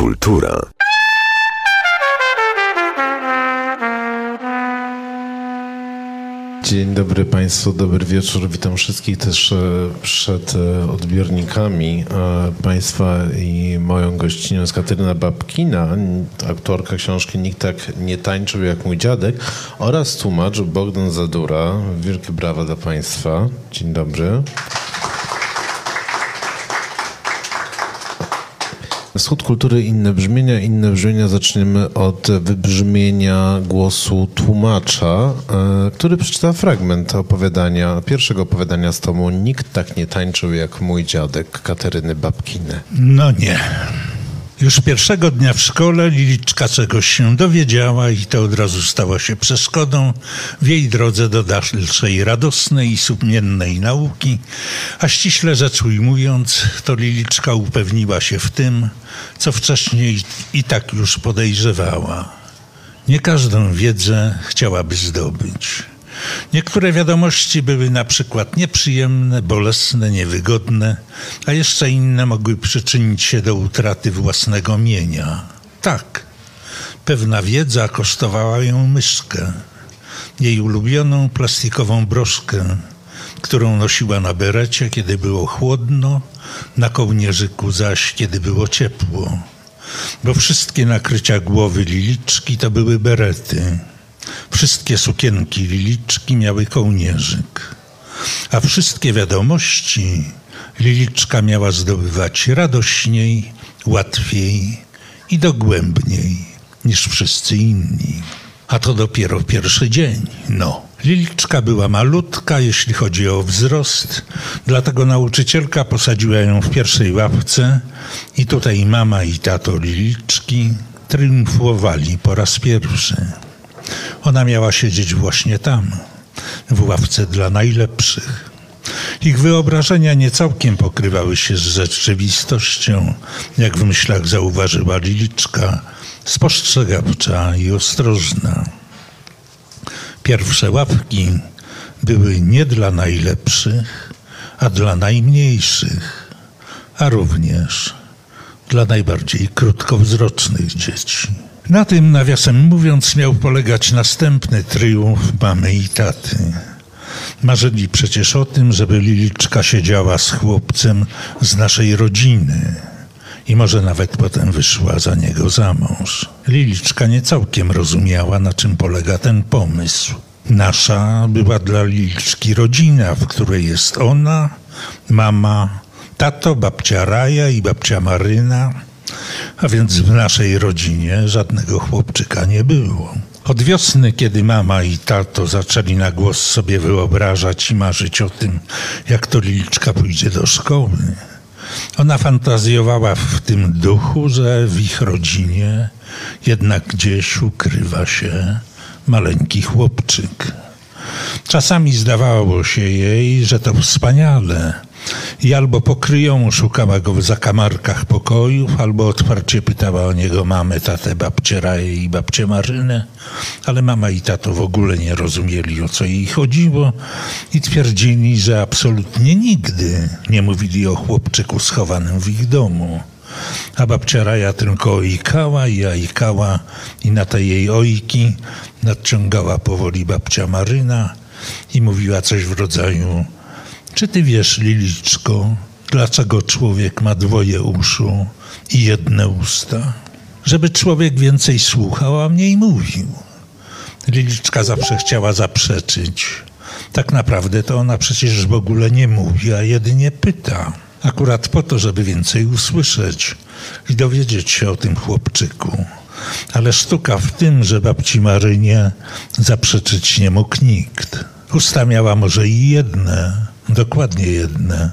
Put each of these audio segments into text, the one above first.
Kultura. Dzień dobry Państwu, dobry wieczór. Witam wszystkich też e, przed e, odbiornikami. E, państwa i moją gościnią jest Kateryna Babkina, autorka książki Nikt tak nie tańczył jak mój dziadek oraz tłumacz Bogdan Zadura. Wielkie brawa dla Państwa. Dzień dobry. Wschód kultury, inne brzmienia. Inne brzmienia zaczniemy od wybrzmienia głosu tłumacza, e, który przeczyta fragment opowiadania, pierwszego opowiadania z tomu Nikt tak nie tańczył jak mój dziadek Kateryny Babkiny. No nie. Już pierwszego dnia w szkole Liliczka czegoś się dowiedziała i to od razu stało się przeszkodą w jej drodze do dalszej radosnej i sumiennej nauki, a ściśle rzecz ujmując, to Liliczka upewniła się w tym, co wcześniej i tak już podejrzewała. Nie każdą wiedzę chciałaby zdobyć. Niektóre wiadomości były na przykład nieprzyjemne, bolesne, niewygodne, a jeszcze inne mogły przyczynić się do utraty własnego mienia. Tak, pewna wiedza kosztowała ją myszkę, jej ulubioną plastikową broszkę, którą nosiła na berecie, kiedy było chłodno, na kołnierzyku zaś, kiedy było ciepło. Bo wszystkie nakrycia głowy liliczki to były berety. Wszystkie sukienki Liliczki miały kołnierzyk, a wszystkie wiadomości Liliczka miała zdobywać radośniej, łatwiej i dogłębniej niż wszyscy inni. A to dopiero pierwszy dzień, no. Liliczka była malutka, jeśli chodzi o wzrost, dlatego nauczycielka posadziła ją w pierwszej ławce i tutaj mama i tato Liliczki triumfowali po raz pierwszy. Ona miała siedzieć właśnie tam, w ławce dla najlepszych. Ich wyobrażenia nie całkiem pokrywały się z rzeczywistością, jak w myślach zauważyła Liliczka, spostrzegawcza i ostrożna. Pierwsze ławki były nie dla najlepszych, a dla najmniejszych, a również dla najbardziej krótkowzrocznych dzieci. Na tym, nawiasem mówiąc, miał polegać następny triumf mamy i taty. Marzyli przecież o tym, żeby Liliczka siedziała z chłopcem z naszej rodziny i może nawet potem wyszła za niego za mąż. Liliczka nie całkiem rozumiała, na czym polega ten pomysł. Nasza była dla Liliczki rodzina, w której jest ona, mama, tato, babcia Raja i babcia Maryna, a więc w naszej rodzinie żadnego chłopczyka nie było. Od wiosny, kiedy mama i tato zaczęli na głos sobie wyobrażać i marzyć o tym, jak to Liliczka pójdzie do szkoły, ona fantazjowała w tym duchu, że w ich rodzinie jednak gdzieś ukrywa się maleńki chłopczyk. Czasami zdawało się jej, że to wspaniale, i albo pokryją, szukała go w zakamarkach pokojów, albo otwarcie pytała o niego mamę, tatę, babcię Raję i babcię Marynę, ale mama i tato w ogóle nie rozumieli, o co jej chodziło i twierdzili, że absolutnie nigdy nie mówili o chłopczyku schowanym w ich domu. A babcia Raja tylko ojkała i ajkała i na te jej ojki nadciągała powoli babcia Maryna i mówiła coś w rodzaju czy ty wiesz, Liliczko, dlaczego człowiek ma dwoje uszu i jedne usta? Żeby człowiek więcej słuchał, a mniej mówił. Liliczka zawsze chciała zaprzeczyć. Tak naprawdę to ona przecież w ogóle nie mówi, a jedynie pyta. Akurat po to, żeby więcej usłyszeć i dowiedzieć się o tym chłopczyku. Ale sztuka w tym, że babci Marynie zaprzeczyć nie mógł nikt. Usta miała może i jedne, Dokładnie jedne,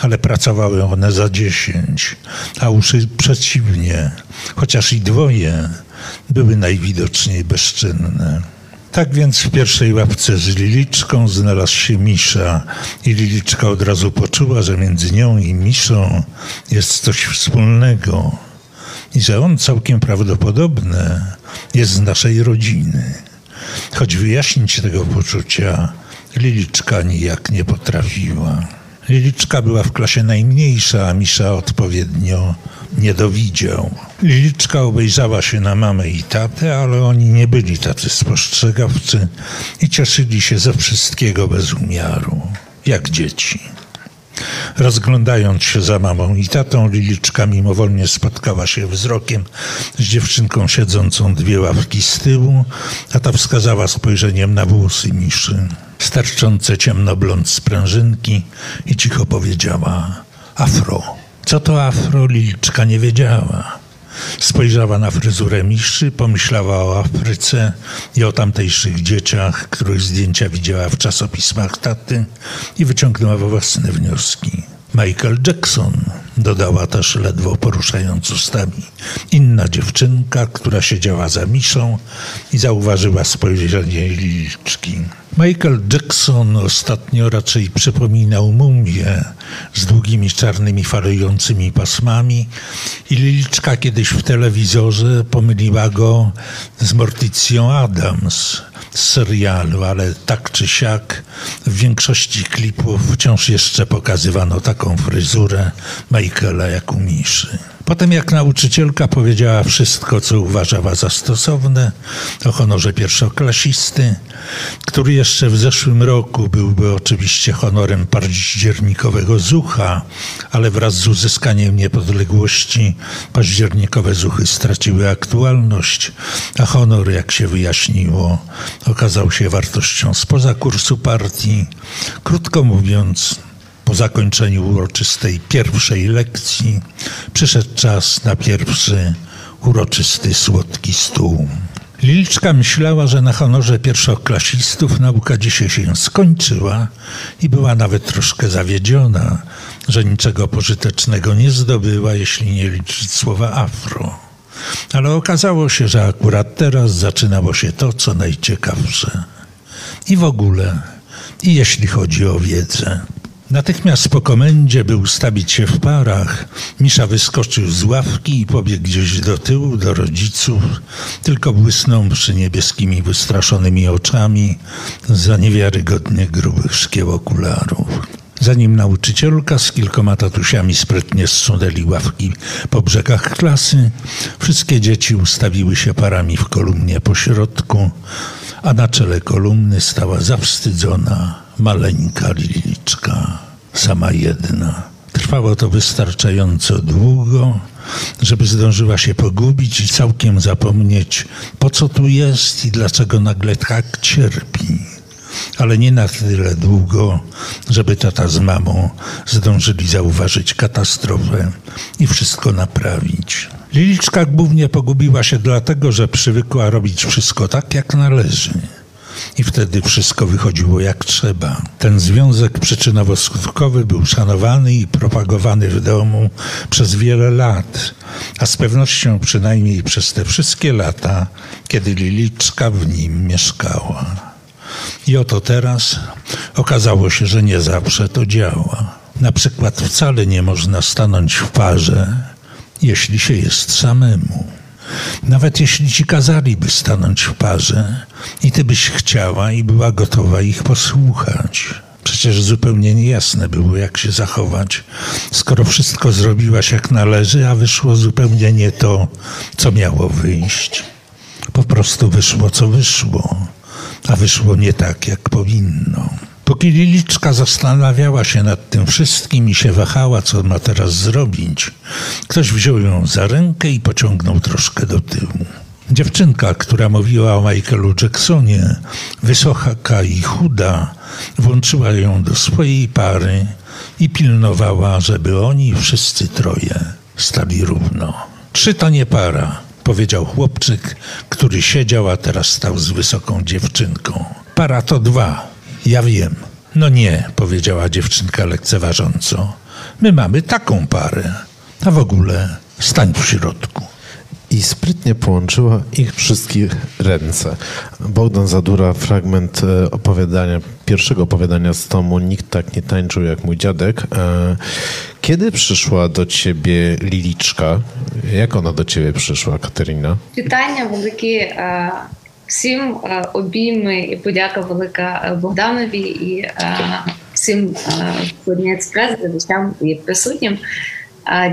ale pracowały one za dziesięć, a uszy przeciwnie, chociaż i dwoje były najwidoczniej bezczynne. Tak więc w pierwszej łapce z Liliczką znalazł się Misza i Liliczka od razu poczuła, że między nią i Miszą jest coś wspólnego i że on całkiem prawdopodobne jest z naszej rodziny. Choć wyjaśnić tego poczucia Liliczka nijak nie potrafiła. Liliczka była w klasie najmniejsza, a Misza odpowiednio nie dowidział. Liliczka obejrzała się na mamę i tatę, ale oni nie byli tacy spostrzegawcy i cieszyli się ze wszystkiego bez umiaru, jak dzieci. Rozglądając się za mamą i tatą, Liliczka mimowolnie spotkała się wzrokiem z dziewczynką siedzącą dwie ławki z tyłu, a ta wskazała spojrzeniem na włosy Miszy, starczące ciemnoblond sprężynki i cicho powiedziała afro. Co to afro, Liliczka nie wiedziała. Spojrzała na fryzurę Miszy, pomyślała o Afryce i o tamtejszych dzieciach, których zdjęcia widziała w czasopismach taty i wyciągnęła własne wnioski. Michael Jackson, dodała też ledwo poruszając ustami. Inna dziewczynka, która siedziała za Miszą i zauważyła spojrzenie Liliczki. Michael Jackson ostatnio raczej przypominał mumię z długimi czarnymi falującymi pasmami i Liliczka kiedyś w telewizorze pomyliła go z Morticją Adams serialu, ale tak czy siak w większości klipów wciąż jeszcze pokazywano taką fryzurę Michaela jak u Miszy. Potem jak nauczycielka powiedziała wszystko, co uważała za stosowne o honorze pierwszoklasisty, który jeszcze w zeszłym roku byłby oczywiście honorem październikowego zucha, ale wraz z uzyskaniem niepodległości październikowe zuchy straciły aktualność, a honor, jak się wyjaśniło, okazał się wartością spoza kursu partii. Krótko mówiąc, po zakończeniu uroczystej pierwszej lekcji przyszedł czas na pierwszy uroczysty słodki stół. Liliczka myślała, że na honorze pierwszoklasistów nauka dzisiaj się skończyła i była nawet troszkę zawiedziona, że niczego pożytecznego nie zdobyła, jeśli nie liczyć słowa afro. Ale okazało się, że akurat teraz zaczynało się to, co najciekawsze. I w ogóle, i jeśli chodzi o wiedzę. Natychmiast po komendzie, by ustawić się w parach, Misza wyskoczył z ławki i pobiegł gdzieś do tyłu, do rodziców, tylko błysnąwszy niebieskimi, wystraszonymi oczami za niewiarygodnie grubych szkieł okularów. Zanim nauczycielka z kilkoma tatusiami sprytnie zsunęli ławki po brzegach klasy, wszystkie dzieci ustawiły się parami w kolumnie po środku, a na czele kolumny stała zawstydzona, maleńka Liliczka, sama jedna. Trwało to wystarczająco długo, żeby zdążyła się pogubić i całkiem zapomnieć, po co tu jest i dlaczego nagle tak cierpi. Ale nie na tyle długo, żeby tata z mamą zdążyli zauważyć katastrofę i wszystko naprawić. Liliczka głównie pogubiła się dlatego, że przywykła robić wszystko tak, jak należy i wtedy wszystko wychodziło jak trzeba. Ten związek przyczynowo-skutkowy był szanowany i propagowany w domu przez wiele lat, a z pewnością przynajmniej przez te wszystkie lata, kiedy Liliczka w nim mieszkała. I oto teraz okazało się, że nie zawsze to działa. Na przykład wcale nie można stanąć w parze, jeśli się jest samemu. Nawet jeśli ci kazaliby stanąć w parze i ty byś chciała i była gotowa ich posłuchać. Przecież zupełnie niejasne było, jak się zachować, skoro wszystko zrobiłaś jak należy, a wyszło zupełnie nie to, co miało wyjść. Po prostu wyszło, co wyszło, a wyszło nie tak, jak powinno. Póki Liliczka zastanawiała się nad tym wszystkim i się wahała, co ma teraz zrobić, ktoś wziął ją za rękę i pociągnął troszkę do tyłu. Dziewczynka, która mówiła o Michaelu Jacksonie, wysoka i chuda, włączyła ją do swojej pary i pilnowała, żeby oni wszyscy troje stali równo. Trzy to nie para, powiedział chłopczyk, który siedział, a teraz stał z wysoką dziewczynką. Para to dwa. Ja wiem. No nie, powiedziała dziewczynka lekceważąco. My mamy taką parę. A w ogóle stań w środku. I sprytnie połączyła ich wszystkich ręce. Bogdan Zadura, fragment e, opowiadania, pierwszego opowiadania z tomu Nikt tak nie tańczył jak mój dziadek E, kiedy przyszła do ciebie Liliczka? Jak ona do ciebie przyszła, Katerina? Вітання великі всім обійми і подяка велика Богданові і всім сьогодні експрес, глядачам і присутнім.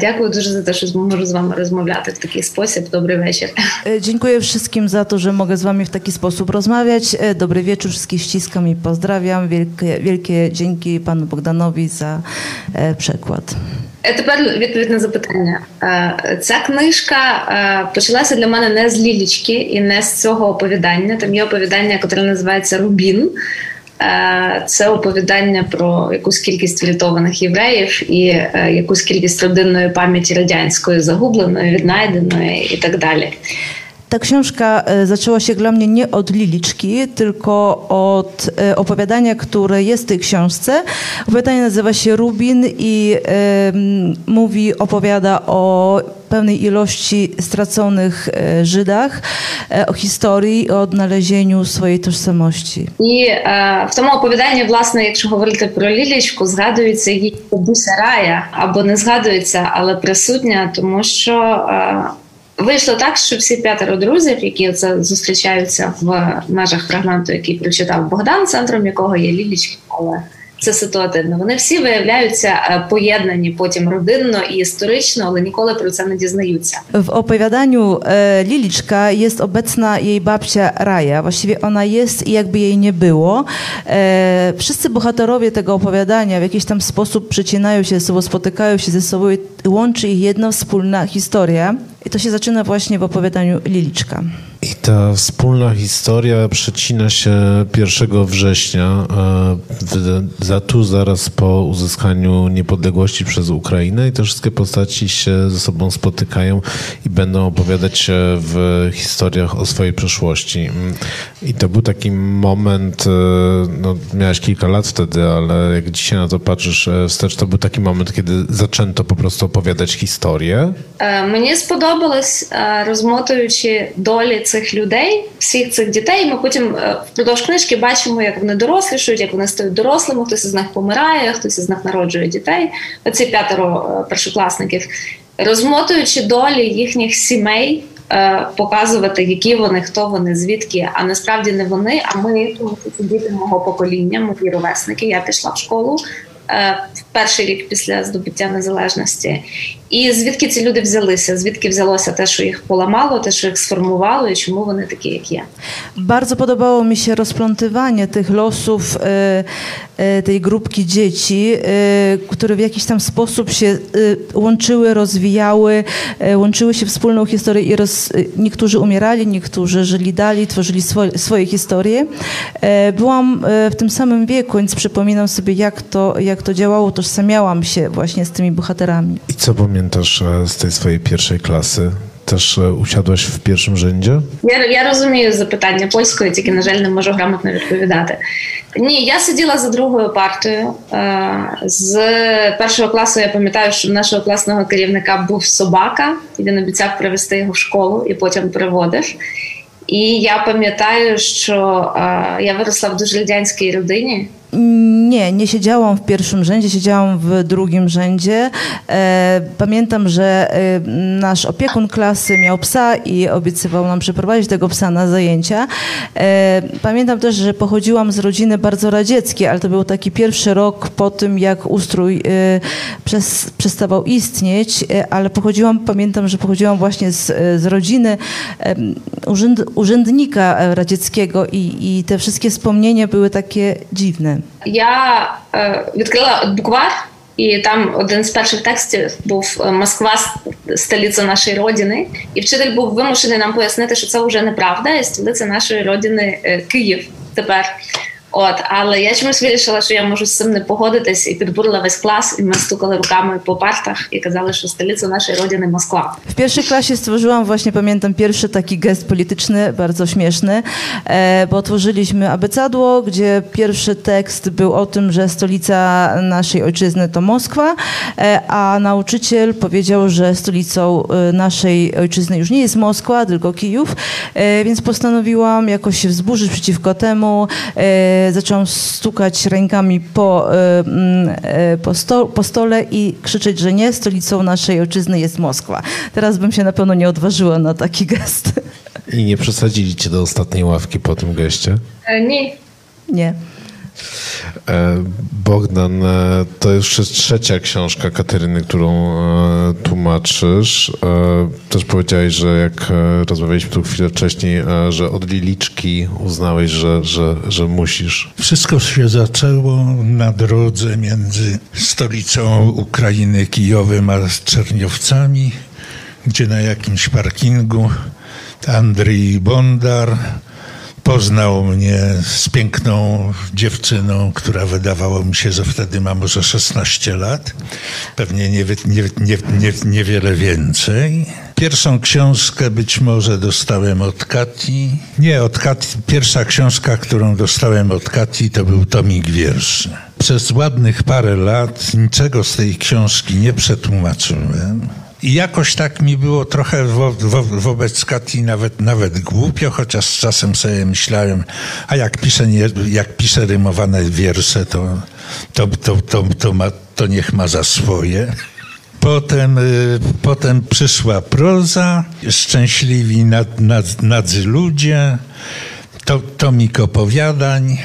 Дякую дуже za to, że можу z wami rozmawiać w taki sposób. Dobry wieczór. Dziękuję wszystkim za to, że mogę z wami w taki sposób rozmawiać. Dobry wieczór, wszystkich ściskam i pozdrawiam. Wielkie, wielkie dzięki panu Bogdanowi za przekład. Тепер відповідь на запитання. Ця книжка почалася для мене не з лілічки і не з цього оповідання. Там є оповідання, яке називається Рубін. Це оповідання про якусь кількість врятованих євреїв і якусь кількість родинної пам'яті радянської загубленої, віднайденої і так далі. Ta książka zaczęła się dla mnie nie od Liliczki, tylko od opowiadania, które jest w tej książce. Opowiadanie nazywa się Rubin i y, mówi, opowiada o pewnej ilości straconych Żydach, o historii, o odnalezieniu swojej tożsamości. І е, в тому оповіданні, власне, якщо говорити про Лілічку, згадується її бабуся Рая або не згадується, але присутня, тому що е, вийшло так, що всі п'ятеро друзів, які це зустрічаються в межах фрагменту, який прочитав Богдан, центром якого є Лілічка, але це ситуативно. Вони всі виявляються поєднані потім родинно і історично, але ніколи про це не дізнаються. W opowiadaniu e, Liliczka jest obecna jej babcia Raja. Właściwie ona jest i jakby jej nie było. E, wszyscy bohaterowie tego opowiadania w jakiś tam sposób przecinają się ze sobą, spotykają się ze sobą i łączy ich jedna wspólna historia. I to się zaczyna właśnie w opowiadaniu Liliczka. I ta wspólna historia przecina się 1 września, e, za tu zaraz po uzyskaniu niepodległości przez Ukrainę i te wszystkie postaci się ze sobą spotykają i będą opowiadać się w historiach o swojej przeszłości. I to był taki moment, e, no miałeś kilka lat wtedy, ale jak dzisiaj na to patrzysz e, wstecz, to był taki moment, kiedy zaczęto po prostu opowiadać historię. Mnie spodobał сподобалось, розмотуючи долі цих людей, всіх цих дітей. Ми потім впродовж книжки бачимо, як вони дорослішують, як вони стають дорослими. Хтось із них помирає, хтось із них народжує дітей. Оці п'ятеро першокласників, розмотуючи долі їхніх сімей. Показувати, які вони, хто вони, звідки, а насправді не вони, а ми, тому що це діти мого покоління, мої ровесники. Я пішла в школу в перший рік після здобуття незалежності. І звідки ці люди взялися? Звідки взялося те, що їх поламало, те, що їх сформувало, і чому вони такі, як є? Bardzo podobało mi się rozplątywanie tych losów e, e, tej grupki dzieci, e, które w jakiś tam sposób się łączyły, rozwijały, łączyły się wspólną historię i roz, niektórzy umierali, niektórzy żyli dalej, tworzyli swoje, swoje historie. Byłam w tym samym wieku, więc przypominam sobie, jak to, jak to działało, tożsamiałam się właśnie z tymi bohaterami. I co pamiętasz Z tej swojej pierwszej klasy? Też usiadłaś в першому rzędzie? Я, я розумію запитання польською, тільки, на жаль, не можу грамотно відповідати. Ні, я сиділа за другою партою. З першого класу я пам'ятаю, що в нашого класного керівника був собака, і він обіцяв привезти його в школу і потім приводив. І я пам'ятаю, що я виросла в дуже радянській родині. Nie, nie siedziałam w pierwszym rzędzie, siedziałam w drugim rzędzie. E, pamiętam, że e, nasz opiekun klasy miał psa i obiecywał nam przeprowadzić tego psa na zajęcia. E, pamiętam też, że pochodziłam z rodziny bardzo radzieckiej, ale to był taki pierwszy rok po tym, jak ustrój przez, przestawał istnieć, ale pochodziłam, pamiętam, że pochodziłam właśnie z, z rodziny urzęd, urzędnika radzieckiego i, i te wszystkie wspomnienia były takie dziwne. Я е, відкрила буквар, і там один з перших текстів був Москва, столиця нашої родини. І вчитель був вимушений нам пояснити, що це вже неправда, і столиця нашої родини Київ тепер. От, але я чомусь вирішила, що я можу з цим не погодитись, і підбурила весь клас, і ми стукали руками по партах і казали, що столиця нашої родини Моskwa. W pierwszej klasie stworzyłam właśnie, pamiętam, pierwszy taki gest polityczny, bardzo śmieszny, e, bo otworzyliśmy abecadło, gdzie pierwszy tekst był o tym, że stolica naszej ojczyzny to Moskwa, e, a nauczyciel powiedział, że stolicą e, naszej ojczyzny już nie jest Moskwa, tylko Kijów, e, więc postanowiłam jakoś się wzburzyć przeciwko temu, e, zaczęłam stukać rękami po, po, sto, po stole i krzyczeć, że nie, stolicą naszej ojczyzny jest Moskwa. Teraz bym się na pewno nie odważyła na taki gest. I nie przesadzili cię do ostatniej ławki po tym geście? Nie. Nie. E, Bogdan, e, to już jest trzecia książka Kateryny, którą e, tłumaczysz. Też powiedziałeś, że jak rozmawialiśmy tu chwilę wcześniej, że od Liliczki uznałeś, że, że, że musisz. Wszystko się zaczęło na drodze między stolicą Ukrainy, Kijowem, a Czerniowcami, gdzie na jakimś parkingu Andrzej Bondar poznał mnie z piękną dziewczyną, która wydawało mi się, że wtedy ma może 16 lat, pewnie nie, nie, nie, nie, niewiele więcej. Pierwszą książkę być może dostałem od Kati. Nie, od Kati. Pierwsza książka, którą dostałem od Kati, to był tomik wierszy. Przez ładnych parę lat niczego z tej książki nie przetłumaczyłem. I jakoś tak mi było trochę wo, wo, wobec Kati nawet, nawet głupio, chociaż czasem sobie myślałem, a jak piszę, nie, jak piszę rymowane wiersze, to, to, to, to, to, ma, to niech ma za swoje. Potem, y, potem przyszła proza, szczęśliwi nad, nad, nadzy ludzie, to, tomik opowiadań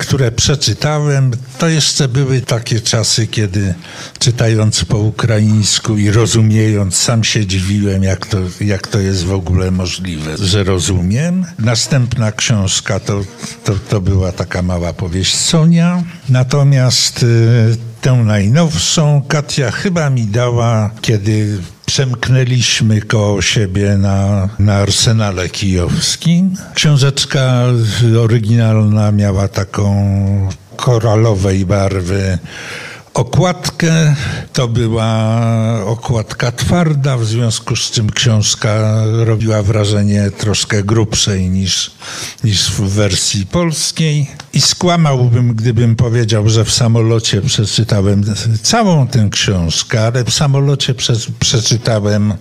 które przeczytałem, to jeszcze były takie czasy, kiedy czytając po ukraińsku i rozumiejąc, sam się dziwiłem, jak to, jak to jest w ogóle możliwe, że rozumiem. Następna książka to, to, to była taka mała powieść Sonia. Natomiast y, tę najnowszą Katia chyba mi dała, kiedy przemknęliśmy koło siebie na, na arsenale kijowskim. Książeczka oryginalna miała taką koralowej barwy okładkę. To była okładka twarda, w związku z czym książka robiła wrażenie troszkę grubszej niż, niż w wersji polskiej. I skłamałbym, gdybym powiedział, że w samolocie przeczytałem całą tę książkę, ale w samolocie przeczytałem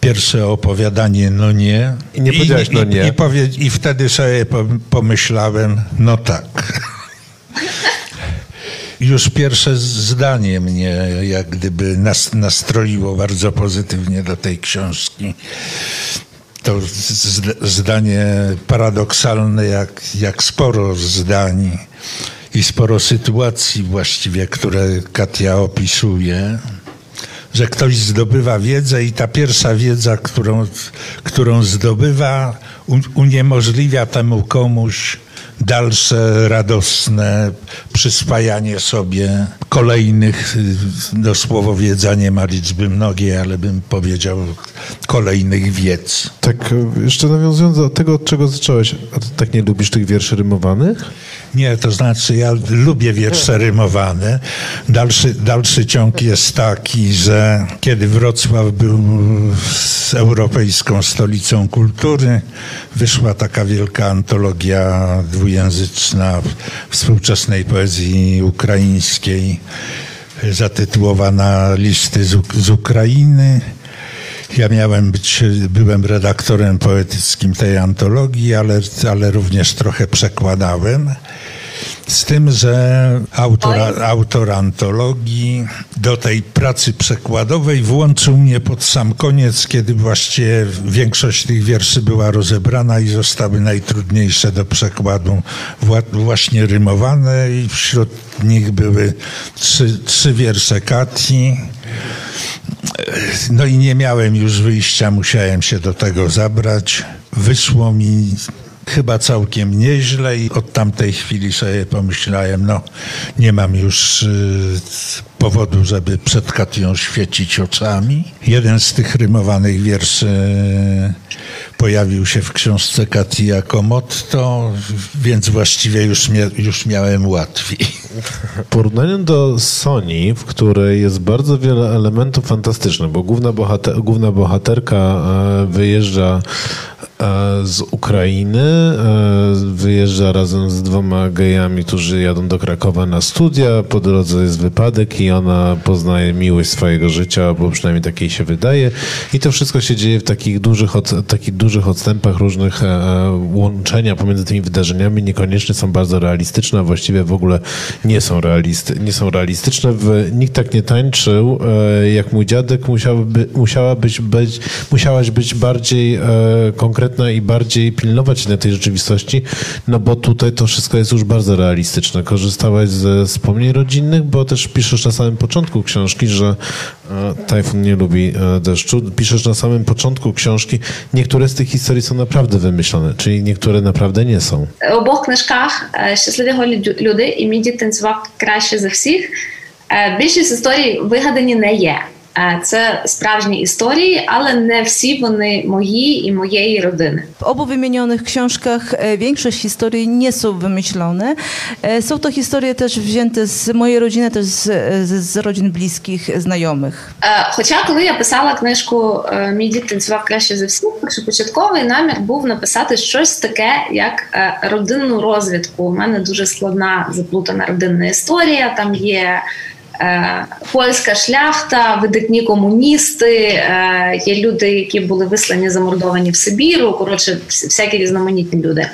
pierwsze opowiadanie No nie. I nie powiedziałeś No nie. I, i, powie, i wtedy sobie pomyślałem, no tak już pierwsze zdanie mnie jak gdyby nastroiło bardzo pozytywnie do tej książki. To zdanie paradoksalne, jak, jak sporo zdań i sporo sytuacji właściwie, które Katia opisuje że ktoś zdobywa wiedzę i ta pierwsza wiedza, którą, którą zdobywa, uniemożliwia temu komuś dalsze radosne przyswajanie sobie kolejnych, no słowo wiedza nie ma liczby mnogiej, ale bym powiedział kolejnych wiedz. Tak, jeszcze nawiązując do tego, od czego zacząłeś, a ty tak nie lubisz tych wierszy rymowanych? Nie, to znaczy ja lubię wiersze rymowane. Dalszy, dalszy ciąg jest taki, że kiedy Wrocław był europejską stolicą kultury, wyszła taka wielka antologia dwujęzyczna współczesnej poezji ukraińskiej zatytułowana Listy z, z Ukrainy. Ja miałem być, byłem redaktorem poetyckim tej antologii, ale, ale również trochę przekładałem. Z tym, że autor, autor antologii do tej pracy przekładowej włączył mnie pod sam koniec, kiedy właściwie większość tych wierszy była rozebrana i zostały najtrudniejsze do przekładu właśnie rymowane i wśród nich były trzy, trzy wiersze Kati. No i nie miałem już wyjścia, musiałem się do tego zabrać. Wyszło mi chyba całkiem nieźle i od tamtej chwili sobie pomyślałem, no nie mam już y, powodu, żeby przed Katią świecić oczami. Jeden z tych rymowanych wierszy pojawił się w książce Kati jako motto, więc właściwie już, mia już miałem łatwiej. W porównaniu do Sony, w której jest bardzo wiele elementów fantastycznych, bo główna, bohater, główna bohaterka e, wyjeżdża z Ukrainy, e, wyjeżdża razem z dwoma gejami, którzy jadą do Krakowa na studia, po drodze jest wypadek i ona poznaje miłość swojego życia, bo przynajmniej takiej się wydaje. I to wszystko się dzieje w takich dużych, takich dużych odstępach różnych łączenia pomiędzy tymi wydarzeniami. Niekoniecznie są bardzo realistyczne, a właściwie w ogóle nie są, realisty, nie są realistyczne. Nikt tak nie tańczył, e, jak mój dziadek musiałby, musiała być, musiałaś być bardziej e, konkretna konkretna i bardziej pilnować na tej rzeczywistości, no bo tutaj to wszystko jest już bardzo realistyczne. Korzystałaś ze wspomnień rodzinnych, bo też piszesz na samym początku książki, że e, Tajfun nie lubi e, deszczu. Piszesz na samym początku książki, niektóre z tych historii są naprawdę wymyślone, czyli niektóre naprawdę nie są. В обох книжках е, щасливі голі дю- люди і мій дід танцював краще за всіх. Е, Більшість історій вигадані не є. Е, Це справжні історії, але не всі вони мої і моєї родини. W obu wymienionych książkach większość historii nie są wymyślone. Są to historie też wzięte z mojej rodziny, też z, z, z rodzin bliskich, znajomych. Е, Хоча, коли я писала книжку е, Мій дід танцював краще за всіх, першопочатковий намір був написати щось таке, як родинну розвідку. У мене дуже складна заплутана родинна історія. Там є польська шляхта, видатні комуністи, е, є люди, які були вислані, замордовані в Сибіру. Коротше, вс- всякі різноманітні люди.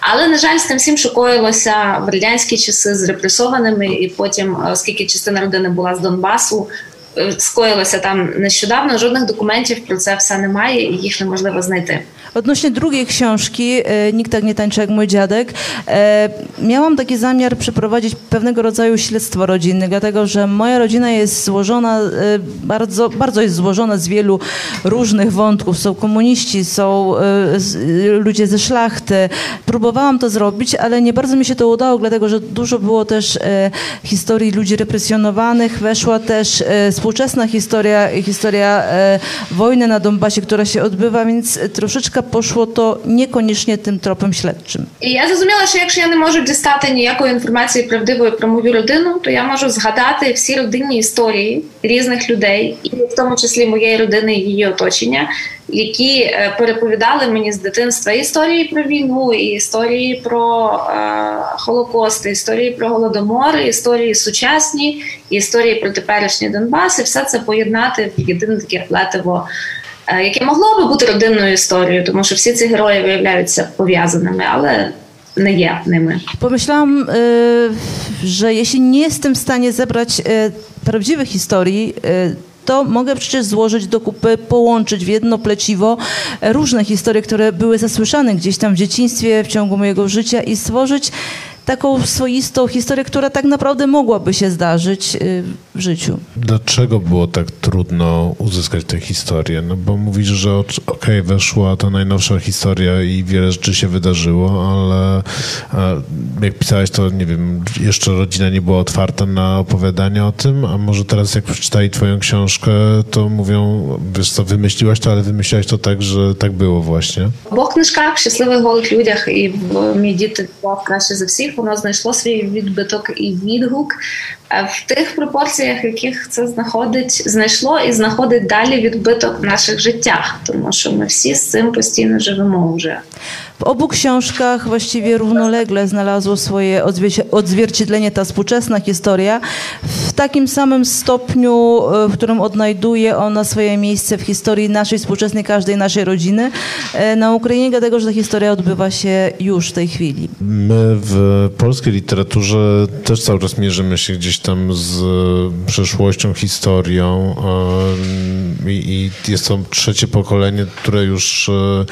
Але на жаль, з тим всім шокоїлося в радянські часи з репресованими, і потім, е, оскільки частина родини була з Донбасу, е, скоїлося там нещодавно. Жодних документів про це все немає, і їх неможливо знайти. Odnośnie drugiej książki, e, Nikt tak nie tańczy jak mój dziadek, e, miałam taki zamiar przeprowadzić pewnego rodzaju śledztwo rodzinne, dlatego że moja rodzina jest złożona, e, bardzo, bardzo jest złożona z wielu różnych wątków. Są komuniści, są e, z, ludzie ze szlachty. Próbowałam to zrobić, ale nie bardzo mi się to udało, dlatego że dużo było też e, historii ludzi represjonowanych. Weszła też e, współczesna historia, historia e, wojny na Donbasie, która się odbywa, więc troszeczkę poszło to niekoniecznie tym tropem śledczym. І я зрозуміла, що якщо я не можу дістати ніякої інформації правдивої про мою родину, то я можу згадати всі родинні історії різних людей, і в тому числі моєї родини і її оточення, які е, переповідали мені з дитинства історії про війну, і історії про е, Холокост, і історії про голодомор, і історії сучасні, і історії про теперішній Донбас, і все це поєднати в єдине таке плетиво. е, Яке могло би бути родинною історією, тому що всі ці герої виявляються пов'язаними, але не є ними. Pomyślałam, e, że jeśli nie jestem w stanie zebrać prawdziwych historii, to mogę przecież złożyć do kupy, połączyć w jedno pleciwo e, różne historie, które były zasłyszane gdzieś tam w dzieciństwie, w ciągu mojego życia i stworzyć taką swoistą historię, która tak naprawdę mogłaby się zdarzyć e, w życiu. Dlaczego było tak trudno uzyskać tę historię? No bo mówisz, że ocz- okej, weszła ta najnowsza historia i wiele rzeczy się wydarzyło, ale a, jak pisałeś, to nie wiem, jeszcze rodzina nie była otwarta na opowiadanie o tym, a może teraz jak przeczytali twoją książkę, to mówią, wiesz co, wymyśliłaś to, ale wymyśliłaś to tak, że tak było właśnie. В обох книжках щасливих голих людях і в мій дід був краще за всіх. Воно знайшло свій відбиток і відгук е, в тих пропорціях, в яких це знаходить, знайшло і знаходить далі відбиток в наших життях, тому що ми всі з цим постійно живемо вже. W obu książkach właściwie równolegle znalazło swoje odzwierciedlenie ta współczesna historia w takim samym stopniu, e, w którym odnajduje ona swoje miejsce w historii naszej współczesnej, każdej naszej rodziny e, na Ukrainie, dlatego że ta historia odbywa się już w tej chwili. My w polskiej literaturze też cały czas mierzymy się gdzieś tam z przeszłością, historią i, jest to trzecie pokolenie, które już e,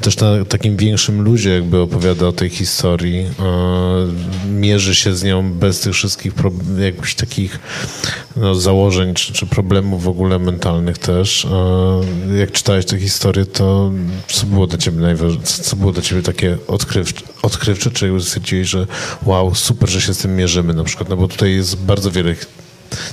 też na takim większym luzie jakby opowiada o tej historii. Mierzy się z nią bez tych wszystkich pro, takich no, założeń czy, czy problemów w ogóle mentalnych też. Jak czytałeś tę historię, to co było dla ciebie najważniejsze? Co było dla ciebie takie odkrywcze, odkrywcze czy stwierdziłeś, że wow, super, że się z tym mierzymy na przykład? No bo tutaj jest bardzo wiele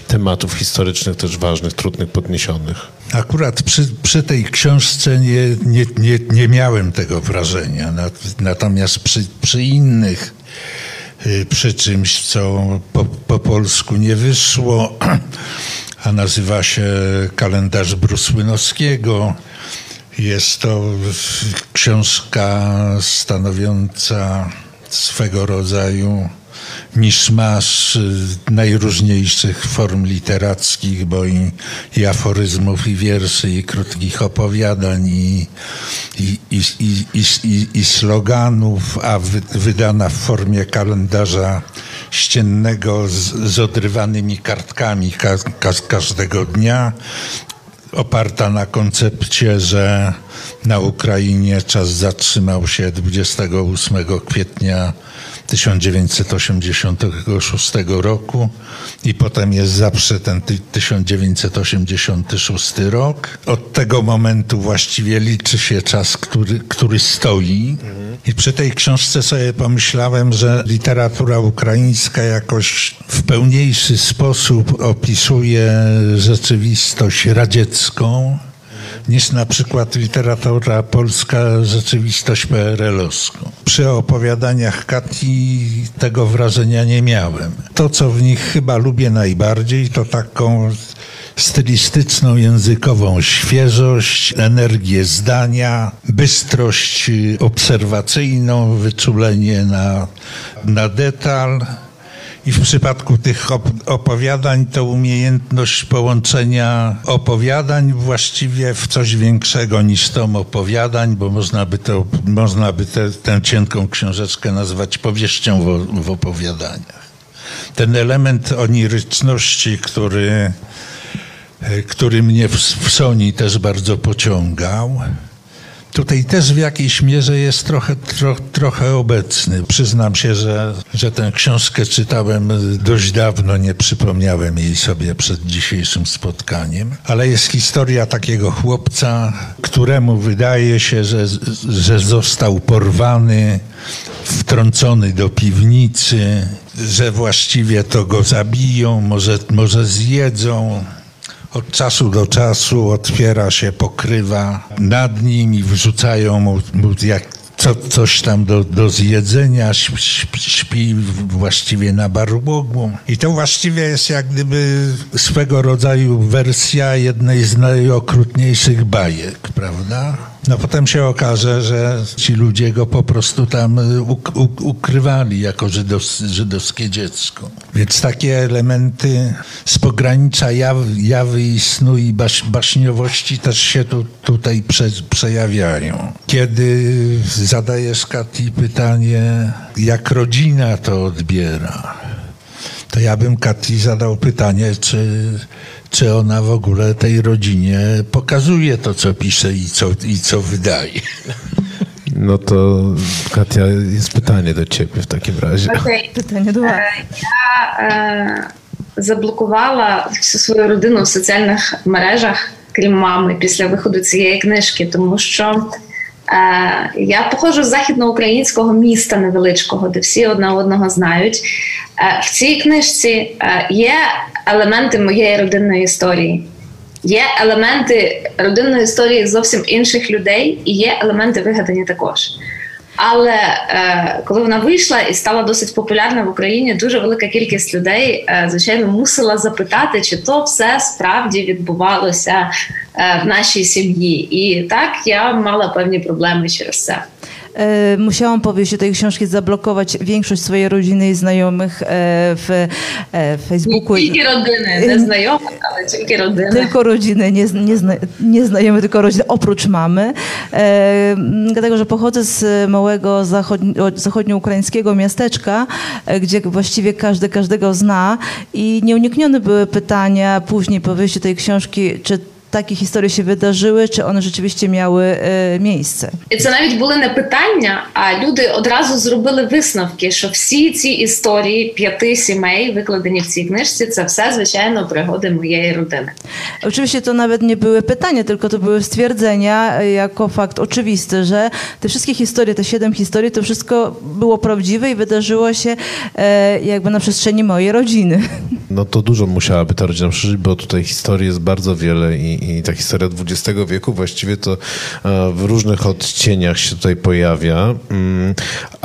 tematów historycznych też ważnych, trudnych, podniesionych. Akurat przy, przy tej książce nie, nie, nie, nie miałem tego wrażenia. Nat- Natomiast przy, przy innych, y, przy czymś, co po, po polsku nie wyszło, a nazywa się Kalendarz Brusłynowskiego, jest to książka stanowiąca swego rodzaju miszmasz y, najróżniejszych form literackich, bo i, i aforyzmów, i wierszy, i krótkich opowiadań, i, i, i, i, i, sloganów, a wy, wydana w formie kalendarza ściennego z, z odrywanymi kartkami ka, ka, każdego dnia oparta na koncepcie, że na Ukrainie czas zatrzymał się 28 kwietnia 1986 roku i potem jest zawsze ten 1986 rok. Od tego momentu właściwie liczy się czas, który, który stoi. I przy tej książce sobie pomyślałem, że literatura ukraińska jakoś w pełniejszy sposób opisuje rzeczywistość radziecką niż na przykład literatura polska rzeczywistość PRL-owską. Przy opowiadaniach Kati tego wrażenia nie miałem. To, co w nich chyba lubię najbardziej, to taką stylistyczną, językową świeżość, energię zdania, bystrość obserwacyjną, wyczulenie na, na detal i w przypadku tych opowiadań to umiejętność połączenia opowiadań właściwie w coś większego niż tom opowiadań, bo można by, to, można by te, tę cienką książeczkę nazwać powieścią w, w opowiadaniach. Ten element oniryczności, który, który mnie w, w Soni też bardzo pociągał, tutaj też w jakiejś mierze jest trochę, tro, trochę obecny. Przyznam się, że, że tę książkę czytałem dość dawno, nie przypomniałem jej sobie przed dzisiejszym spotkaniem, ale jest historia takiego chłopca, któremu wydaje się, że, że został porwany, wtrącony do piwnicy, że właściwie to go zabiją, może, może zjedzą. Od czasu do czasu otwiera się pokrywa. Nad nim i wrzucają mu, mu jak co, coś tam do, do zjedzenia, śpi, właściwie na barłogu. I to właściwie jest jak gdyby swego rodzaju wersja jednej z najokrutniejszych bajek, prawda? No potem się okaże, że ci ludzie go po prostu tam uk ukrywali jako żydowskie dziecko. Więc takie elementy z pogranicza jaw jawy i snu i baś baśniowości też się tu, tutaj prze przejawiają. Kiedy zadajesz Kati pytanie, jak rodzina to odbiera, to ja bym Kati zadał pytanie, czy czy ona w ogóle tej rodzinie pokazuje to, co pisze i co, i co wydaje. No to Katia, jest pytanie do ciebie w takim razie. Okay. Pytanie do вас. Я е, заблокувала всю свою родину в соціальних мережах, крім мами, після виходу цієї книжки, тому що е, я походжу з західноукраїнського міста невеличкого, де всі одне одного знають. Е, в цій книжці е, є елементи моєї родинної історії. Є елементи родинної історії зовсім інших людей, і є елементи вигадані також. Але е, коли вона вийшла і стала досить популярна в Україні, дуже велика кількість людей, е, звичайно, мусила запитати, чи то все справді відбувалося е, в нашій сім'ї. І так я мала певні проблеми через це. E, musiałam po wyjściu tej książki zablokować większość swojej rodziny i znajomych e, w, e, w Facebooku. Nie tylko rodziny, nie znajomych, ale tylko rodziny. Tylko rodziny, nie, nie, zna, nie tylko rodziny, oprócz mamy. Dlatego, że pochodzę z małego zachodni, zachodnioukraińskiego miasteczka, gdzie właściwie każdy każdego zna i nieuniknione były pytania później po wyjściu tej książki, czy takie historie się wydarzyły, чи вони rzeczywiście miały e, місце. І це навіть були не питання, а люди одразу зробили висновки, що всі ці історії п'яти сімей, викладені в цій книжці, це все звичайно пригоди моєї родини. Oczywiście to nawet nie były pytania, tylko to były stwierdzenia jako fakt oczywisty, że te wszystkie historie, te siedem historii, to wszystko było prawdziwe i wydarzyło się e, jakby na przestrzeni mojej rodziny. No to dużo musiałaby ta rodzina przeżyć, bo tutaj historii jest bardzo wiele i, i ta historia XX wieku właściwie to e, w różnych odcieniach się tutaj pojawia.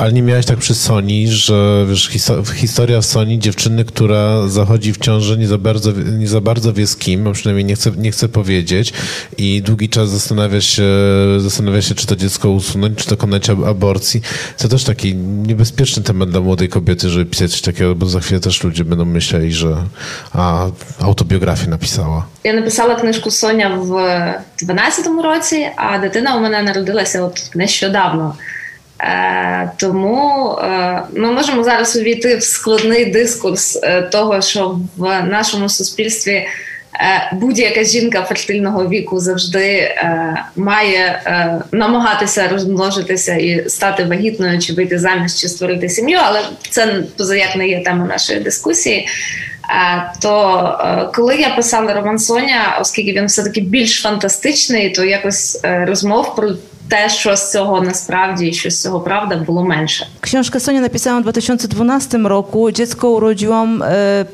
Mm, ale nie miałeś tak przy Sony, że wiesz, historia w Sony dziewczyny, która zachodzi w ciąży, nie za bardzo, nie za bardzo wie z kim, a przynajmniej nie chce, nie chce powiedzieć i długi czas zastanawia się, zastanawia się, czy to dziecko usunąć, czy dokonać aborcji. To też taki niebezpieczny temat dla młodej kobiety, żeby pisać coś takiego, bo za chwilę też ludzie będą myśleli, że a, autobiografię napisała. Ja napisała книжку Соня в 12-му році, а дитина у мене народилася от нещодавно. Е, Тому е, ми можемо зараз увійти в складний дискурс е, того, що в нашому суспільстві Будь-яка жінка фертильного віку завжди має намагатися розмножитися і стати вагітною, чи вийти заміж, чи створити сім'ю, але це позаяк не є тема нашої дискусії. То коли я писала роман Соня, оскільки він все таки більш фантастичний, то якось розмов про те, що з цього насправді і що з цього правда було менше. Książkę Sonia napisałam w 2012 roku. Dziecko urodziłam e,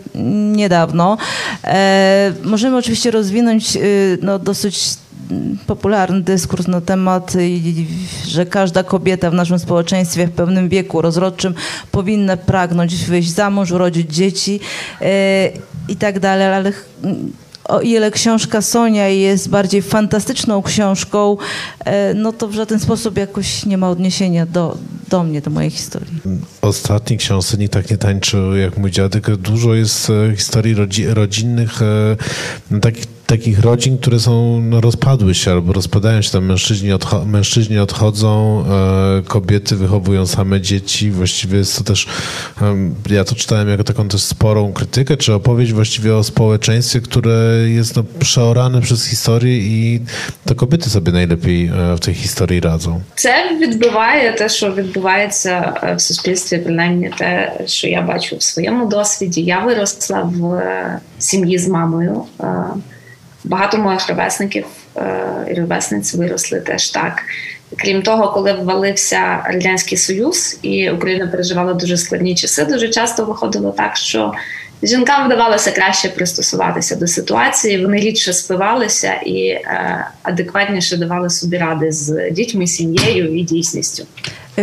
niedawno. E, możemy oczywiście rozwinąć e, no, dosyć popularny dyskurs na temat, że każda kobieta w naszym społeczeństwie w pewnym wieku rozrodczym powinna pragnąć wyjść za mąż, urodzić dzieci i tak dalej, ale o ile książka Sonia jest bardziej fantastyczną książką, e, no to w żaden sposób jakoś nie ma odniesienia do, do mnie, do mojej historii. Ostatniej książce tak nie tańczył jak mój dziadek. Dużo jest e, historii rodzinnych, e, takich takich rodzin, które są, no, rozpadły się albo rozpadają się, tam mężczyźni, odcho mężczyźni odchodzą, e, kobiety wychowują same dzieci, właściwie jest to też, e, ja to czytałem jako taką też sporą krytykę, czy opowieść właściwie o społeczeństwie, które jest no, przeorane przez historię i to kobiety sobie najlepiej e, w tej historii radzą. Це відбиває те, що відбувається в суспільстві, принаймні те, що я бачу в своєму досвіді. Я виросла в сім'ї з мамою. Багато моїх ровесників і ровесниць виросли теж так. Крім того, коли ввалився радянський союз і Україна переживала дуже складні часи, дуже часто виходило так, що жінкам вдавалося краще пристосуватися до ситуації. Вони рідше спивалися і е, адекватніше давали собі ради з дітьми, сім'єю і дійсністю.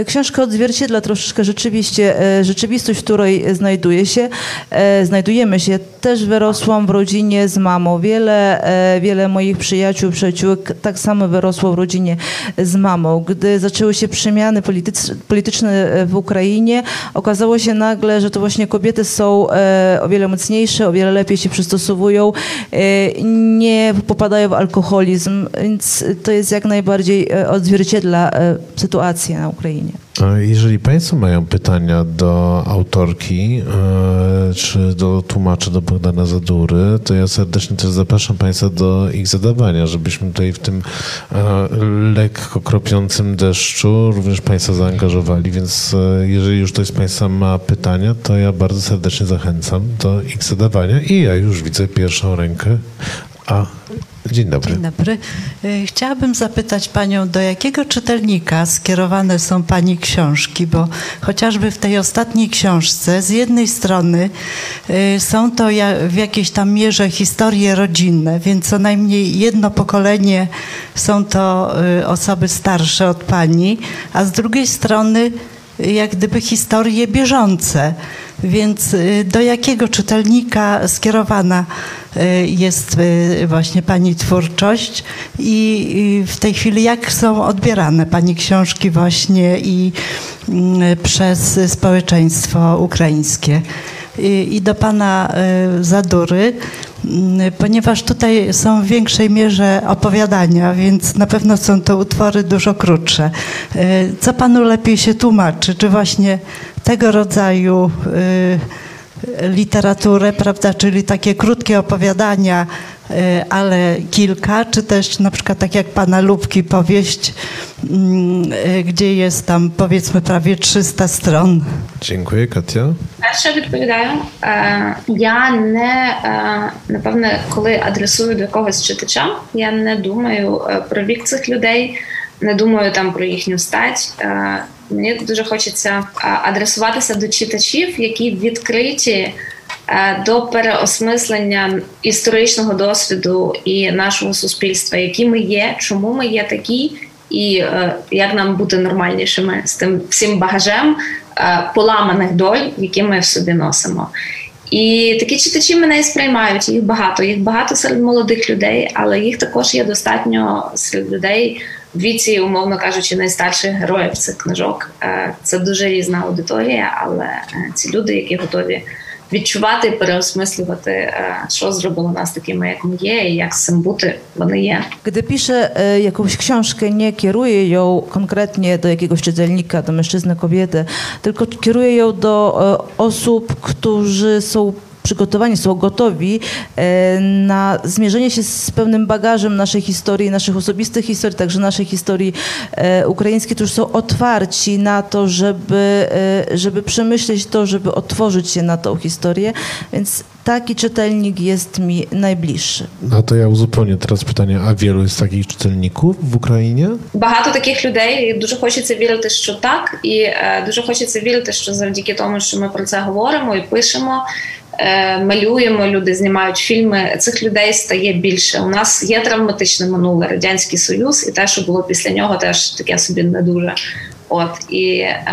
Książka odzwierciedla troszeczkę rzeczywiście rzeczywistość, w której znajduje się, znajdujemy się. Też wyrosłam w rodzinie z mamą. Wiele, wiele moich przyjaciół, przyjaciółek tak samo wyrosło w rodzinie z mamą. Gdy zaczęły się przemiany polityczne w Ukrainie, okazało się nagle, że to właśnie kobiety są o wiele mocniejsze, o wiele lepiej się przystosowują, nie popadają w alkoholizm, więc to jest jak najbardziej odzwierciedla sytuację na Ukrainie. Jeżeli Państwo mają pytania do autorki e, czy do tłumacza, do Bogdana Zadury, to ja serdecznie też zapraszam Państwa do ich zadawania, żebyśmy tutaj w tym e, lekko kropiącym deszczu również Państwa zaangażowali, więc e, jeżeli już ktoś z Państwa ma pytania, to ja bardzo serdecznie zachęcam do ich zadawania i ja już widzę pierwszą rękę. A Dzień dobry. Dzień dobry. Y, chciałabym zapytać Panią, do jakiego czytelnika skierowane są Pani książki, bo chociażby w tej ostatniej książce z jednej strony y, są to w jakiejś tam mierze historie rodzinne, więc co najmniej jedno pokolenie są to y, osoby starsze od Pani, a z drugiej strony jak gdyby historie bieżące. Więc do jakiego czytelnika skierowana Y, jest y, właśnie Pani twórczość i w tej chwili jak są odbierane Pani książki właśnie i mm, przez społeczeństwo ukraińskie. I do Pana y, Zadury, ponieważ tutaj są w większej mierze opowiadania, więc na pewno są to utwory dużo krótsze. Co Panu lepiej się tłumaczy? Czy właśnie tego rodzaju literaturę, prawda, czyli takie krótkie opowiadania, e, ale kilka, czy też na przykład tak jak Pana Lubki powieść, mm, e, gdzie jest tam powiedzmy prawie 300 stron. Dziękuję, Katia. Перше відповідаю. Я не напевне, коли адресую до когось читача, я не думаю про вік цих людей, не думаю там про їхню стать. Мені дуже хочеться адресуватися до читачів, які відкриті До переосмислення історичного досвіду і нашого суспільства, які ми є, чому ми є такі, і як нам бути нормальнішими з тим всім багажем поламаних доль, які ми в собі носимо. І такі читачі мене і сприймають. Їх багато. Їх багато серед молодих людей, але їх також є достатньо серед людей в віці, умовно кажучи, найстарших героїв цих книжок. Це дуже різна аудиторія, але ці люди, які готові відчувати, переосмислювати, що зробило нас такими, як ми є, і як з цим бути вони є. Gdy piszę jakąś książkę, nie kieruję ją konkretnie do jakiegoś czytelnika, do mężczyzny, kobiety, tylko kieruję ją do osób, którzy są przygotowani, są gotowi e, na zmierzenie się z pewnym bagażem naszej historii, naszych osobistych historii, także naszej historii e, ukraińskiej, którzy są otwarci na to, żeby, e, żeby przemyśleć to, żeby otworzyć się na tą historię, więc taki czytelnik jest mi najbliższy. No to ja uzupełnię teraz pytanie, a wielu jest takich czytelników в Україні? Багато таких людей. Дуже хочеться вірити, що так, і е, дуже хочеться вірити, що завдяки тому, що ми про це говоримо і пишемо. е, Малюємо, люди знімають фільми. Цих людей стає більше. У нас є травматичне минуле радянський союз, і те, що було після нього, теж таке собі не дуже. От і е,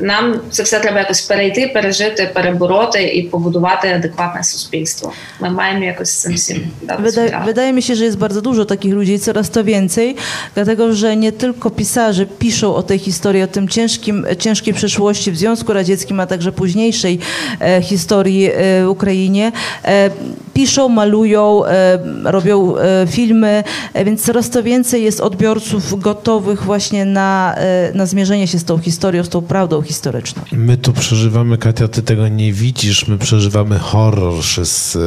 нам це все треба якось перейти, пережити, перебороти і побудувати адекватне суспільство. Ми маємо якось з цим всім дати собі Wydaje, раду. wydaje mi się, że jest bardzo dużo takich ludzi i coraz to więcej, dlatego że nie tylko pisarze piszą o tej historii, o tym ciężkim, ciężkiej przeszłości w Związku Radzieckim, a także późniejszej e, historii e, Ukrainie. E, piszą, malują, e, robią e, filmy, e, więc coraz to więcej jest odbiorców gotowych właśnie na, e, na zmierzenie się z tą historią, z tą prawdą historyczną. My tu przeżywamy, Katia, ty tego nie widzisz, my przeżywamy horror wszyscy.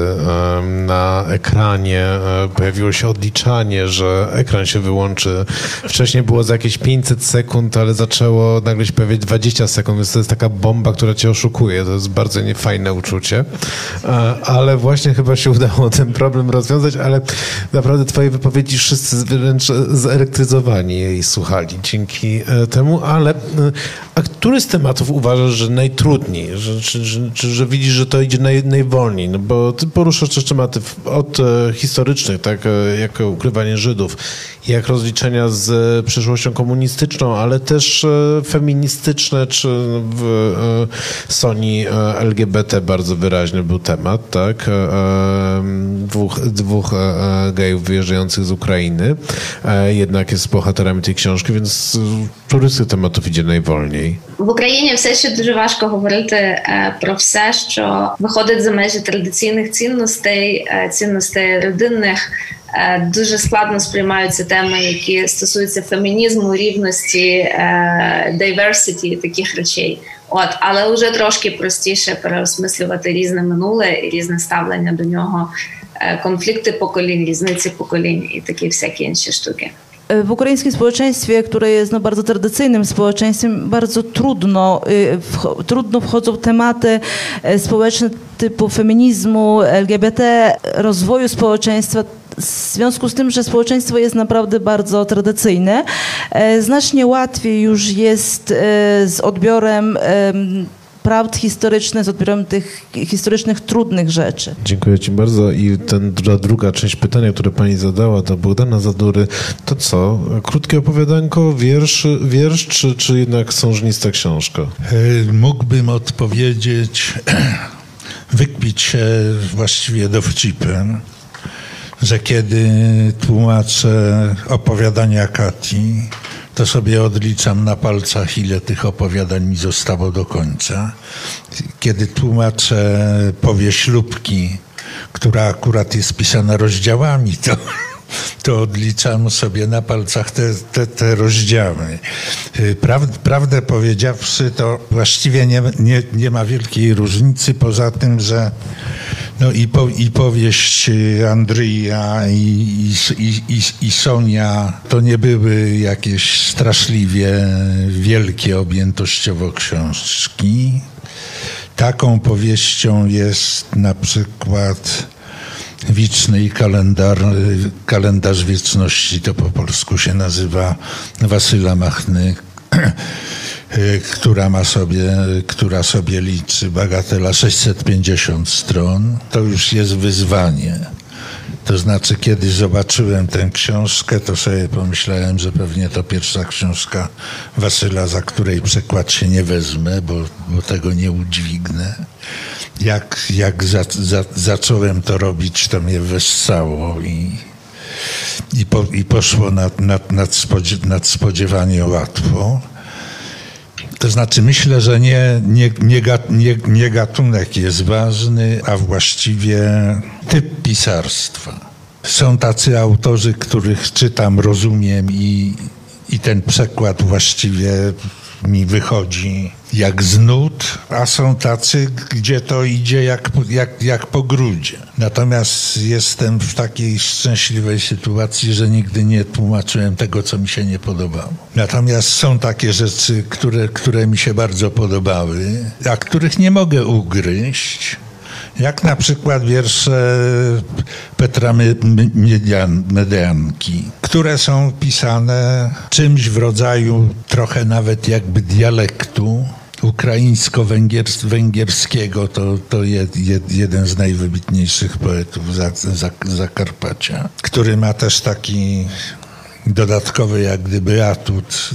Em, Na ekranie e, pojawiło się odliczanie, że ekran się wyłączy. Wcześniej było za jakieś 500 sekund, ale zaczęło nagle się pojawiać 20 sekund, więc to jest taka bomba, która cię oszukuje. To jest bardzo niefajne uczucie. E, Ale właśnie chyba się udało ten problem rozwiązać, ale naprawdę twoje wypowiedzi wszyscy wręcz zelektryzowani jej słuchali dzięki e, temu, ale e, a który z tematów uważasz, że najtrudniej, że, czy, że, że widzisz, że to idzie naj, najwolniej? No bo ty poruszasz też tematy od e, historycznych, tak e, jak ukrywanie Żydów, jak rozliczenia z e, przeszłością komunistyczną, ale też feministyczne, czy w Sony LGBT bardzo wyraźny był temat, tak? Dwóch dwóch gejów wyjeżdżających z Ukrainy, jednak jest bohaterami tej książki, więc który z tych tematów idzie najwolniej? В Україні все ще дуже важко говорити е, про все, що виходить за межі традиційних цінностей, е, цінностей родинних. Е, Дуже складно сприймаються теми, які стосуються фемінізму, рівності, diversity, таких речей. От, але вже трошки простіше переосмислювати різне минуле і різне ставлення до нього, конфлікти поколінь, різниці поколінь і такі всякі інші штуки. W ukraińskim społeczeństwie, które jest no, bardzo tradycyjnym społeczeństwem, bardzo trudno, y, wcho- trudno wchodzą tematy e, społeczne typu feminizmu, LGBT, rozwoju społeczeństwa. W związku z tym, że społeczeństwo jest naprawdę bardzo tradycyjne, e, znacznie łatwiej już jest e, z odbiorem em, prawd historycznych, z odbiorem tych historycznych, trudnych rzeczy. Dziękuję Ci bardzo. I ten, ta druga część pytania, które Pani zadała do Bogdana Zadury, to co? Krótkie opowiadanko, wiersz, wiersz czy, czy jednak sążnista książka? E, Mógłbym odpowiedzieć, wykpić się właściwie dowcipem, że kiedy tłumaczę opowiadania Kati, to sobie odliczam na palcach, ile tych opowiadań mi zostało do końca. Kiedy tłumaczę powieść Lubki, która akurat jest pisana rozdziałami, to to odliczam sobie na palcach te, te, te rozdziały. Y, Praw, prawdę powiedziawszy, to właściwie nie, nie, nie ma wielkiej różnicy, poza tym, że no i, po, i powieść y, Andrija i, i, i, i, i Sonia to nie były jakieś straszliwie wielkie objętościowo książki. Taką powieścią jest na przykład Wiczny i kalendar, kalendarz wieczności, to po polsku się nazywa Wasyla Machny, która ma sobie, która sobie liczy bagatela 650 stron. To już jest wyzwanie. To znaczy, kiedy zobaczyłem tę książkę, to sobie pomyślałem, że pewnie to pierwsza książka Wasyla, za której przekład się nie wezmę, bo, bo tego nie udźwignę. Jak, jak za, za, zacząłem to robić, to mnie wessało i, i, po, i poszło nad, nad, nadspodzie, nadspodziewanie łatwo. To znaczy, myślę, że nie, nie, nie, nie, nie gatunek jest ważny, a właściwie typ pisarstwa. Są tacy autorzy, których czytam, rozumiem i, i ten przekład właściwie mi wychodzi jak z nut, a są tacy, gdzie to idzie jak, jak, jak po grudzie. Natomiast jestem w takiej szczęśliwej sytuacji, że nigdy nie tłumaczyłem tego, co mi się nie podobało. Natomiast są takie rzeczy, które, które mi się bardzo podobały, a których nie mogę ugryźć. Jak na przykład wiersze Petra Median, Medianki, które są pisane czymś w rodzaju trochę nawet jakby dialektu ukraińsko-węgierskiego. To, to jest jeden z najwybitniejszych poetów Zakarpacia, który ma też taki dodatkowy jak gdyby atut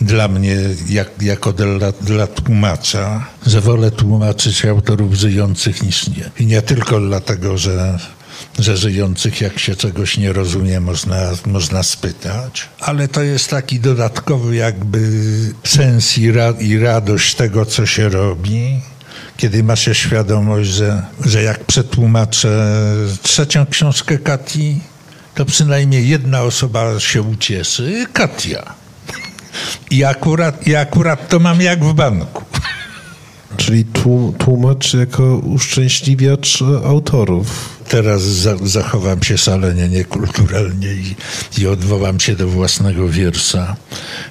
dla mnie, jak, jako dla, dla tłumacza, że wolę tłumaczyć autorów żyjących niż nie. I nie tylko dlatego, że że żyjących, jak się czegoś nie rozumie, można, można spytać, ale to jest taki dodatkowy jakby sens i, ra, i radość tego, co się robi, kiedy ma się świadomość, że, że jak przetłumaczę trzecią książkę Kati, to przynajmniej jedna osoba się ucieszy, Katia. I akurat, I akurat to mam jak w banku. Czyli tłumacz jako uszczęśliwiacz autorów. Teraz za, zachowam się szalenie niekulturalnie i, i odwołam się do własnego wiersza.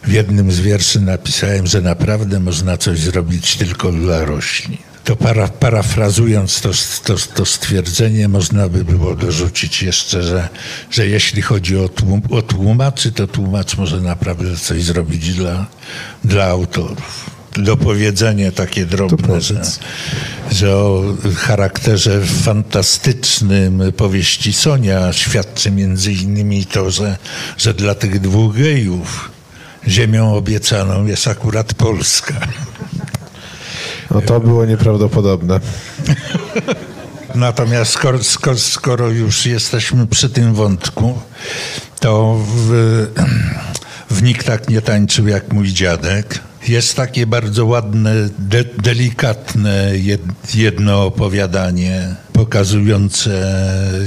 W jednym z wierszy napisałem, że naprawdę można coś zrobić tylko dla roślin. To para, parafrazując to, to, to, stwierdzenie, można by było dorzucić jeszcze, że, że jeśli chodzi o, tłum, o tłumaczy, to tłumacz może naprawdę coś zrobić dla, dla autorów dopowiedzenie takie drobne, że, że o charakterze fantastycznym powieści Sonia świadczy między innymi to, że, że dla tych dwóch gejów ziemią obiecaną jest akurat Polska. No to było nieprawdopodobne. Natomiast skoro, skoro, skoro, już jesteśmy przy tym wątku, to w, w nikt tak nie tańczył jak mój dziadek. Jest takie bardzo ładne, de, delikatne jedno opowiadanie pokazujące,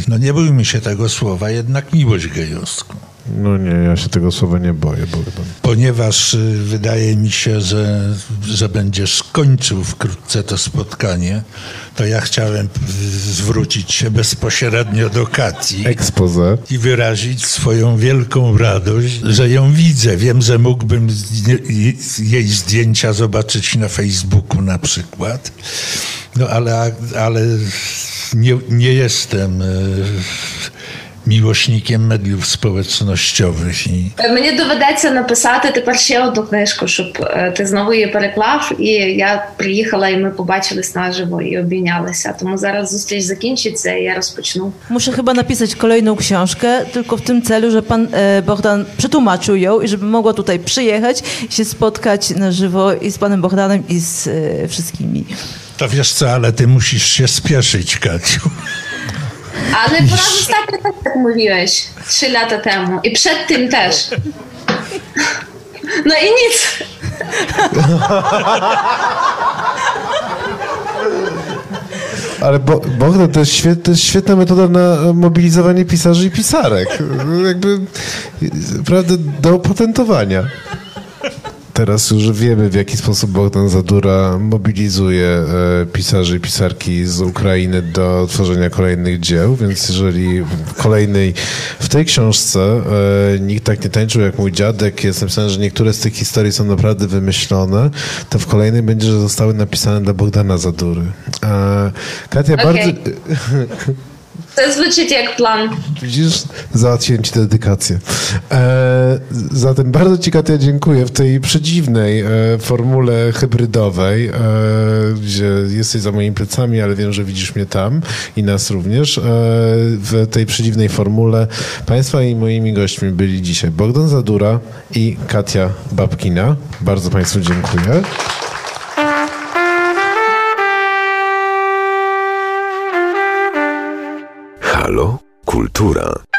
no nie bójmy się tego słowa, jednak miłość gejowską. No nie, ja się tego słowa nie boję. Bogdan. Ponieważ y, wydaje mi się, że, że będziesz kończył wkrótce to spotkanie, to ja chciałem zwrócić się bezpośrednio do Kati. Expose. I wyrazić swoją wielką radość, że ją widzę. Wiem, że mógłbym jej zdjęcia zobaczyć na Facebooku na przykład. No ale, ale nie, nie jestem y, Miłośnikiem медіїв społecznościowych. І... Мені доведеться написати тепер ще одну книжку, щоб ти знову її переклав. І я приїхала, і ми побачились наживо і обійнялися. Тому зараз зустріч закінчиться, і я розпочну. Muszę chyba napisać kolejną książkę, tylko w tym celu, że pan e, Bogdan przetłumaczył ją i żeby mogła tutaj przyjechać i się spotkać na żywo i z panem Bogdanem i z e, wszystkimi. To wiesz co, ale ty musisz się spieszyć, Kaciu. Ale po raz ostatni tak jak mówiłeś, trzy lata temu. I przed tym też. No i nic. Ale bo, Bogdan, to jest, to jest świetna metoda na mobilizowanie pisarzy i pisarek. Jakby, prawda, do opatentowania. Teraz już wiemy, w jaki sposób Bogdan Zadura mobilizuje e, pisarzy i pisarki z Ukrainy do tworzenia kolejnych dzieł, więc jeżeli w kolejnej, w tej książce e, nikt tak nie tańczył jak mój dziadek, jestem pewien, że niektóre z tych historii są naprawdę wymyślone, to w kolejnej będzie, że zostały napisane dla Bogdana Zadury. E, Katia, okay. bardzo... To zwyczaj jak plan. Widzisz, załatwiłem ci dedykację. E, zatem bardzo ci, Katia, dziękuję w tej przedziwnej e, formule hybrydowej, e, gdzie jesteś za moimi plecami, ale wiem, że widzisz mnie tam i nas również. E, w tej przedziwnej formule Państwa i moimi gośćmi byli dzisiaj Bogdan Zadura i Katia Babkina. Bardzo Państwu dziękuję. Halo? Kultura.